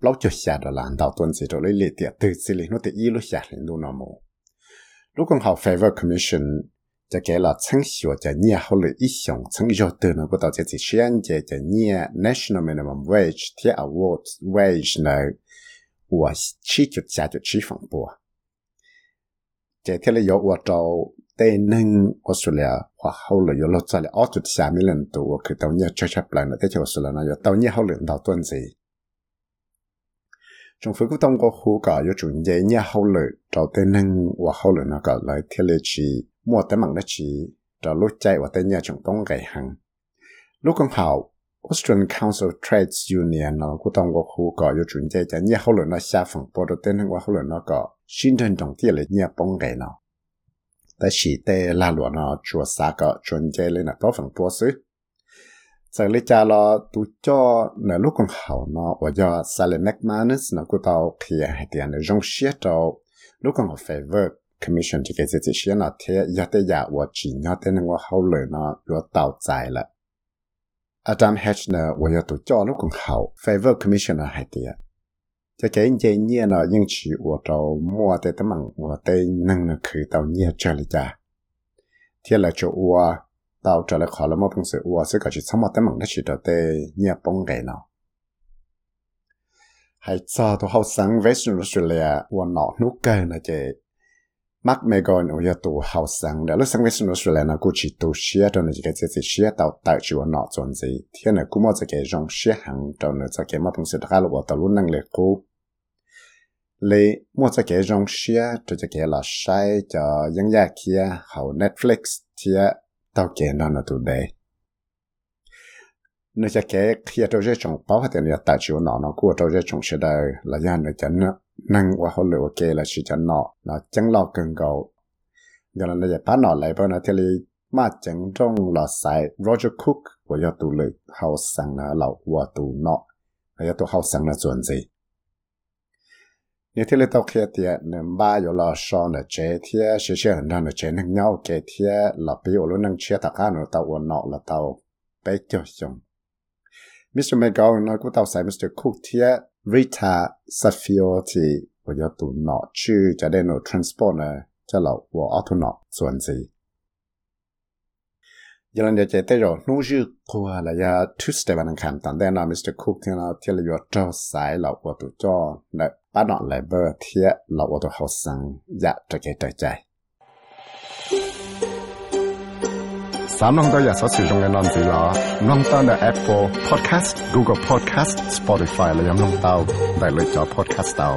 lâu cho xả đó là đạo tuần gì đó lấy lệ tiệt, từ xử lý nó thì ý lúc xả lên luôn nó mù. Lúc còn học favor commission, cho kể là chẳng sửa cho nhẹ hậu lợi ý 想 chẳng do từ nó của tao chỉ chỉ ăn chế cho nhẹ national minimum wage thì award wage này của chỉ chụp trả cho chỉ phòng bùa. Chế thế là yếu của tao tây ninh Australia hoặc hậu lợi yếu lột ra là ở chụp trả mấy lần tù của tao nhẹ chơi chấp lại nữa thế chứ Australia nó yếu tao nhẹ hậu lợi đào tuần gì 政府嗰當個好噶，要做嘢呢後來就等能話後來那個來貼嚟去，冇得忙得去，就錄製或者呢種東嘅行。錄咁後，Australian Council of Trades Union 咯，嗰當個好噶，要做嘢就呢後來那下份報道等能話後來那個宣傳同啲嚟呢幫嘅咯。但是對拉羅呢做啥個做嘢咧，那多份多數。 สังเลจาลอตุจ่อเนลูกของเขาเนาะว่าจะซาเลแมกมานัสเนาะกูเตาเคลียให้เตียนเนจงเชียเตาลูกของเขาเฟเวอร์ commission ที่เกิดจากเชียเนาะเทียยาเตยาว่าจีนยาเตนึงว่าเขาเลยเนาะยัวเตาใจละอาจารย์เฮชเนาะว่าจะตุจ่อลูกของเขาเฟเวอร์ commission เนาะให้เตียจะเก่งใจเนี่ยเนาะยิ่งชีว่าเรามัวแต่ตั้งมังว่าเตนึงเนาะคือเตาเนี่ยเจริจาเทียละจะว่า tao trở lại khỏi là một bằng sự ua sẽ có chỉ xong một tấm bằng đất chỉ trở tê nhẹ bóng ghế nào? Hay cho tôi học sáng Western Australia ua nọ, nút cây là chế mắc mê gọi nó giờ tụ học sáng đã lúc sáng Western nó cũng chỉ tụ xia cho chỉ cái gì xia, tao tại chỉ ua nọ chuẩn gì? Thế này cũng một cái dòng xia hàng cho nên cho cái một bằng sự là ua tao năng lực cố lê mua cái dòng xia cho cái là sai cho dân gia kia hậu Netflix kia tao kể nó nó tụ đề nó sẽ kể khi tao sẽ trồng bao thì là tại chỗ nó nó của tao sẽ chọn sẽ đời là do nó chẳng năng qua hỗ lựa kể là sự chẳng nó nó chẳng lo cần cầu giờ là nó sẽ bắt nó lại bao nó, thì mà chẳng trong là sai. Roger Cook của do tụ lực hậu sang là lão của tụ nó. Là tụ hậu sang là chuẩn gì? như thế là tao kia thì nên ba yếu là sau là chế thì sẽ sẽ hình chế nên nhau kế thì là bị ở luôn năng chế thằng khác nữa nọ là tao bé cho xong Mr. McGowan nói của tao sai Mr. Cook thì Rita Safio thì bây nọ chứ cho nên nó transport này cho là của auto nọ, xuân gì giờ lần chạy tới rồi nô dư là giờ Tuesday bạn đang khám tận đây là Mr. Cook thì nó thì là sai là của tụi cho là ป้าหนอไลเบอร์เทียเราอตัวเขาสังอยากจะเกจใจสามน้องตัวอยากสื่อตรงกันนอนสีหลอน้องตั้งแต่ Apple Podcast Google Podcast Spotify และยังน้องเตาได้เลยจอ Podcast เตา